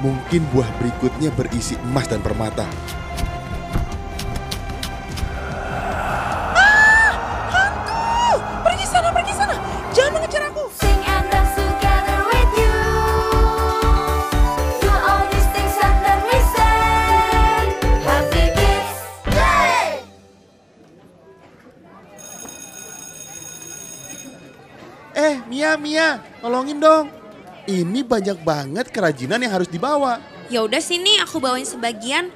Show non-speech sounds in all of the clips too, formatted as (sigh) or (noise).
Mungkin buah berikutnya berisi emas dan permata. Pergi sana, pergi sana. Jangan mengejar aku. Sing and dance together with you. Do all these things and then we say, Happy Kids Day! Eh, Mia, Mia, tolongin dong. Ini banyak banget kerajinan yang harus dibawa. Ya udah sini aku bawain sebagian.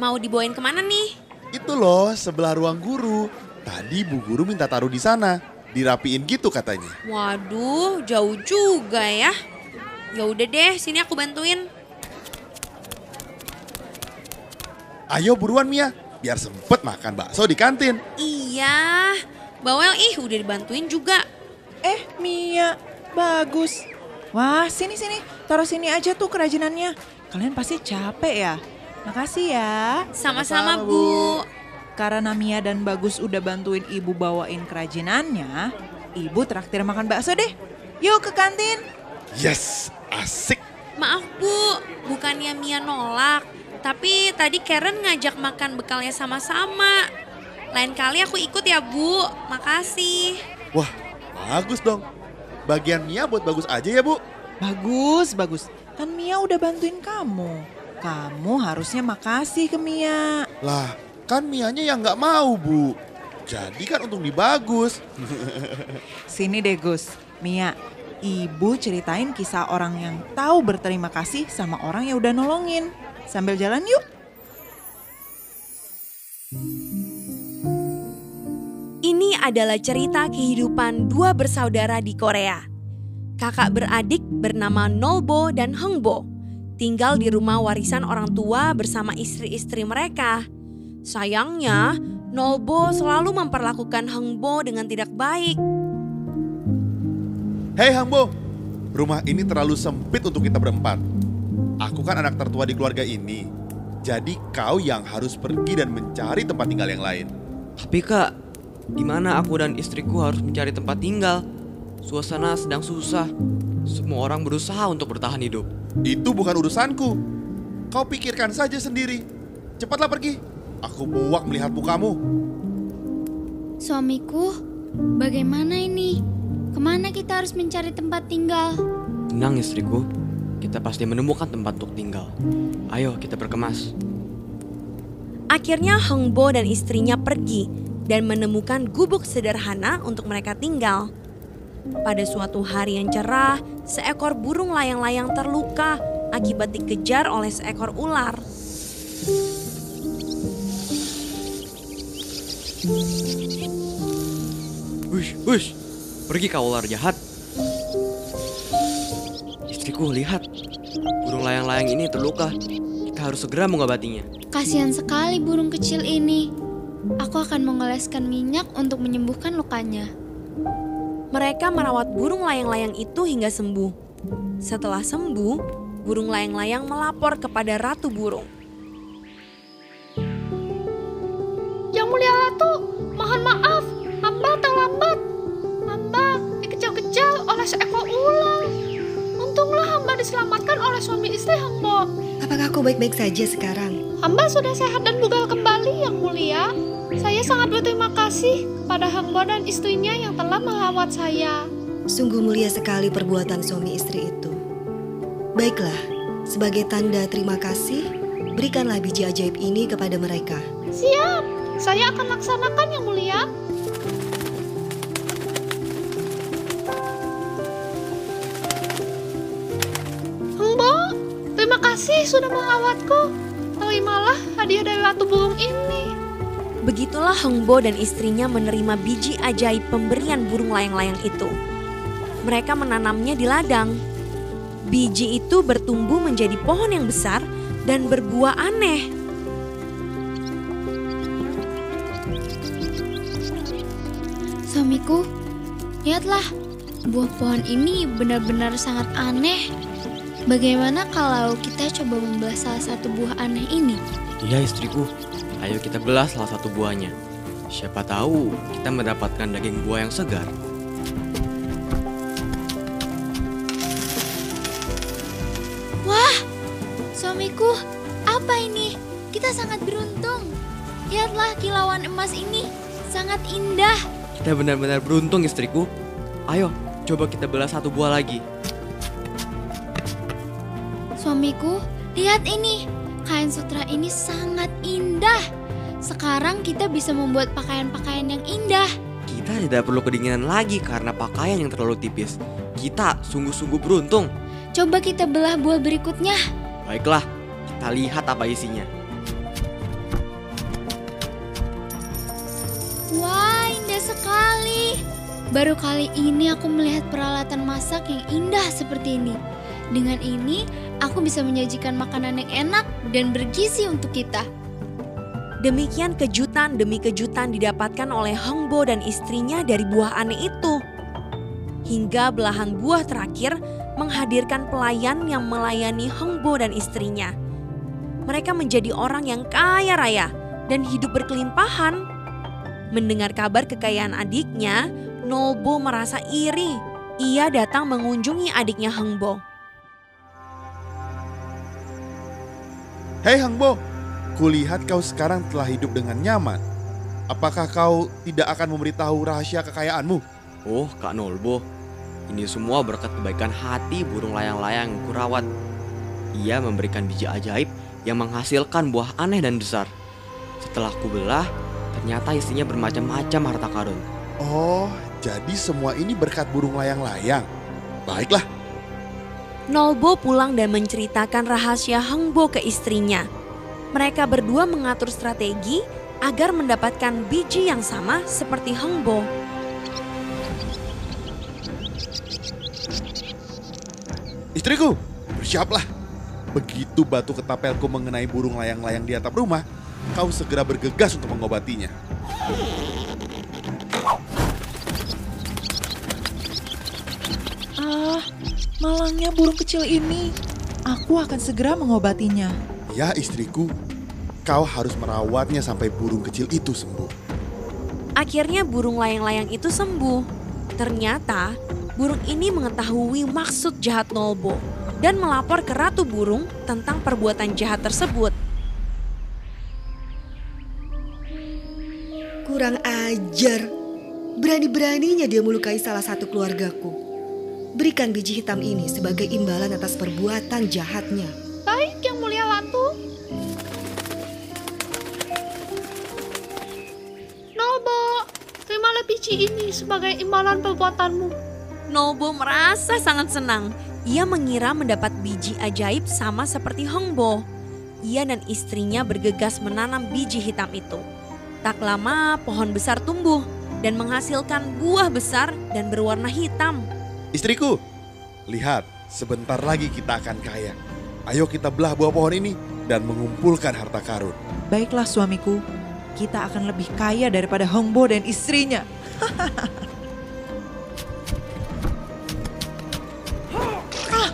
Mau dibawain ke mana nih? Itu loh, sebelah ruang guru. Tadi Bu Guru minta taruh di sana. Dirapiin gitu katanya. Waduh, jauh juga ya. Ya udah deh, sini aku bantuin. Ayo buruan Mia, biar sempet makan bakso di kantin. Iya, Bawel ih udah dibantuin juga. Eh, Mia, bagus. Wah, sini sini, taruh sini aja tuh kerajinannya. Kalian pasti capek ya. Makasih ya. Sama-sama, Sama-sama, Bu. Karena Mia dan Bagus udah bantuin ibu bawain kerajinannya, ibu traktir makan bakso deh. Yuk ke kantin. Yes, asik. Maaf Bu, bukannya Mia nolak. Tapi tadi Karen ngajak makan bekalnya sama-sama. Lain kali aku ikut ya Bu, makasih. Wah, bagus dong. Bagian Mia buat bagus aja ya Bu. Bagus, bagus. Kan Mia udah bantuin kamu. Kamu harusnya makasih ke Mia. Lah, kan Mianya yang nggak mau Bu. Jadi kan untung dibagus. Sini deh Gus, Mia. Ibu ceritain kisah orang yang tahu berterima kasih sama orang yang udah nolongin. Sambil jalan yuk. Ini adalah cerita kehidupan dua bersaudara di Korea. Kakak beradik bernama Nolbo dan Hengbo. Tinggal di rumah warisan orang tua bersama istri-istri mereka. Sayangnya, Nolbo selalu memperlakukan Hengbo dengan tidak baik. Hei Hambo, rumah ini terlalu sempit untuk kita berempat. Aku kan anak tertua di keluarga ini. Jadi kau yang harus pergi dan mencari tempat tinggal yang lain. Tapi kak, gimana aku dan istriku harus mencari tempat tinggal? Suasana sedang susah. Semua orang berusaha untuk bertahan hidup. Itu bukan urusanku. Kau pikirkan saja sendiri. Cepatlah pergi. Aku muak melihat mukamu. Suamiku, bagaimana ini? Ke mana kita harus mencari tempat tinggal? Tenang istriku, kita pasti menemukan tempat untuk tinggal. Ayo kita berkemas. Akhirnya Hengbo dan istrinya pergi dan menemukan gubuk sederhana untuk mereka tinggal. Pada suatu hari yang cerah, seekor burung layang-layang terluka akibat dikejar oleh seekor ular. Wush, wush, pergi kau ular jahat. Istriku, lihat. Burung layang-layang ini terluka. Kita harus segera mengobatinya. Kasihan sekali burung kecil ini. Aku akan mengoleskan minyak untuk menyembuhkan lukanya. Mereka merawat burung layang-layang itu hingga sembuh. Setelah sembuh, burung layang-layang melapor kepada ratu burung. Yang mulia Ratu, mohon maaf, hamba terlambat. Hamba dikejar-kejar oleh seekor ular. Untunglah hamba diselamatkan oleh suami istri hamba. Apakah kau baik-baik saja sekarang? Hamba sudah sehat dan bugar kembali, Yang Mulia. Saya sangat berterima kasih kepada hamba dan istrinya yang telah merawat saya. Sungguh mulia sekali perbuatan suami istri itu. Baiklah, sebagai tanda terima kasih, berikanlah biji ajaib ini kepada mereka. Siap, saya akan laksanakan, Yang Mulia. Hamba, terima kasih sudah merawatku. Terimalah hadiah dari Ratu Burung ini. Begitulah Hengbo dan istrinya menerima biji ajaib pemberian burung layang-layang itu. Mereka menanamnya di ladang. Biji itu bertumbuh menjadi pohon yang besar dan berbuah aneh. Suamiku, lihatlah, buah pohon ini benar-benar sangat aneh. Bagaimana kalau kita coba membelah salah satu buah aneh ini? Iya istriku, ayo kita belah salah satu buahnya. Siapa tahu kita mendapatkan daging buah yang segar. Suamiku, apa ini? Kita sangat beruntung. Lihatlah kilauan emas ini, sangat indah. Kita benar-benar beruntung istriku. Ayo, coba kita belah satu buah lagi. Suamiku, lihat ini. Kain sutra ini sangat indah. Sekarang kita bisa membuat pakaian-pakaian yang indah. Kita tidak perlu kedinginan lagi karena pakaian yang terlalu tipis. Kita sungguh-sungguh beruntung. Coba kita belah buah berikutnya. Baiklah, kita lihat apa isinya. Wah, indah sekali. Baru kali ini aku melihat peralatan masak yang indah seperti ini. Dengan ini, aku bisa menyajikan makanan yang enak dan bergizi untuk kita. Demikian kejutan demi kejutan didapatkan oleh Hengbo dan istrinya dari buah aneh itu. Hingga belahan buah terakhir menghadirkan pelayan yang melayani Hengbo dan istrinya. Mereka menjadi orang yang kaya raya dan hidup berkelimpahan. Mendengar kabar kekayaan adiknya, Nolbo merasa iri. Ia datang mengunjungi adiknya Hengbo. Hei Hangbo, kulihat kau sekarang telah hidup dengan nyaman. Apakah kau tidak akan memberitahu rahasia kekayaanmu? Oh, Kak Nolbo. Ini semua berkat kebaikan hati burung layang-layang yang kurawat. Ia memberikan biji ajaib yang menghasilkan buah aneh dan besar. Setelah kubelah, ternyata isinya bermacam-macam harta karun. Oh, jadi semua ini berkat burung layang-layang. Baiklah, Nolbo pulang dan menceritakan rahasia Hengbo ke istrinya. Mereka berdua mengatur strategi agar mendapatkan biji yang sama seperti Hengbo. istriku, bersiaplah. Begitu batu ketapelku mengenai burung layang-layang di atap rumah, kau segera bergegas untuk mengobatinya. Ah, malangnya burung kecil ini. Aku akan segera mengobatinya. Ya istriku, kau harus merawatnya sampai burung kecil itu sembuh. Akhirnya burung layang-layang itu sembuh. Ternyata burung ini mengetahui maksud jahat Nolbo dan melapor ke Ratu Burung tentang perbuatan jahat tersebut. Kurang ajar. Berani-beraninya dia melukai salah satu keluargaku. Berikan biji hitam ini sebagai imbalan atas perbuatan jahatnya. Baik, Yang terimalah biji ini sebagai imbalan perbuatanmu. Nolbo merasa sangat senang. Ia mengira mendapat biji ajaib sama seperti Hengbo. Ia dan istrinya bergegas menanam biji hitam itu. Tak lama pohon besar tumbuh dan menghasilkan buah besar dan berwarna hitam. Istriku, lihat, sebentar lagi kita akan kaya. Ayo kita belah buah pohon ini dan mengumpulkan harta karun. Baiklah suamiku, kita akan lebih kaya daripada Hongbo dan istrinya. ah,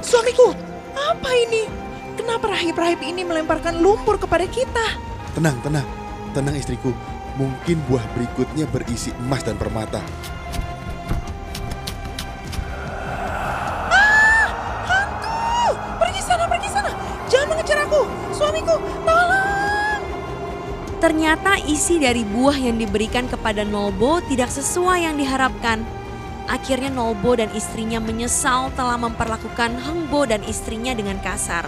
(laughs) suamiku, apa ini? Kenapa rahib-rahib ini melemparkan lumpur kepada kita? Tenang, tenang, tenang istriku. Mungkin buah berikutnya berisi emas dan permata. Ternyata isi dari buah yang diberikan kepada Nolbo tidak sesuai yang diharapkan. Akhirnya Nolbo dan istrinya menyesal telah memperlakukan Hengbo dan istrinya dengan kasar.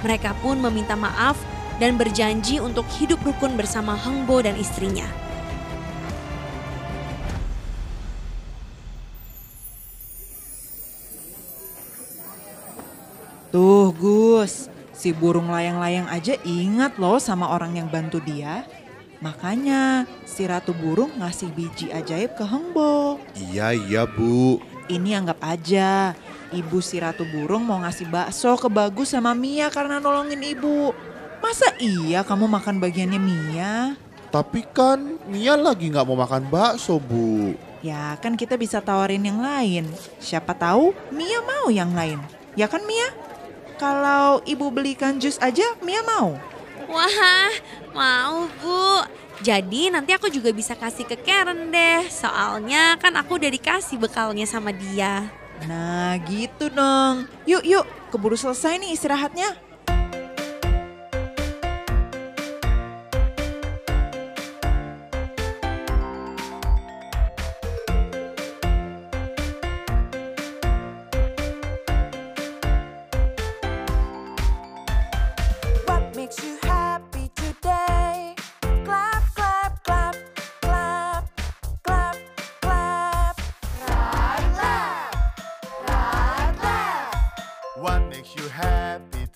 Mereka pun meminta maaf dan berjanji untuk hidup rukun bersama Hengbo dan istrinya. Tuh Gus, si burung layang-layang aja ingat loh sama orang yang bantu dia. Makanya si ratu burung ngasih biji ajaib ke Hengbo. Iya, iya bu. Ini anggap aja, ibu si ratu burung mau ngasih bakso ke Bagus sama Mia karena nolongin ibu. Masa iya kamu makan bagiannya Mia? Tapi kan Mia lagi nggak mau makan bakso bu. Ya kan kita bisa tawarin yang lain. Siapa tahu Mia mau yang lain. Ya kan Mia? Kalau ibu belikan jus aja Mia mau. Wah, mau Bu. Jadi nanti aku juga bisa kasih ke Karen deh. Soalnya kan aku udah dikasih bekalnya sama dia. Nah gitu dong. Yuk yuk, keburu selesai nih istirahatnya. What makes you happy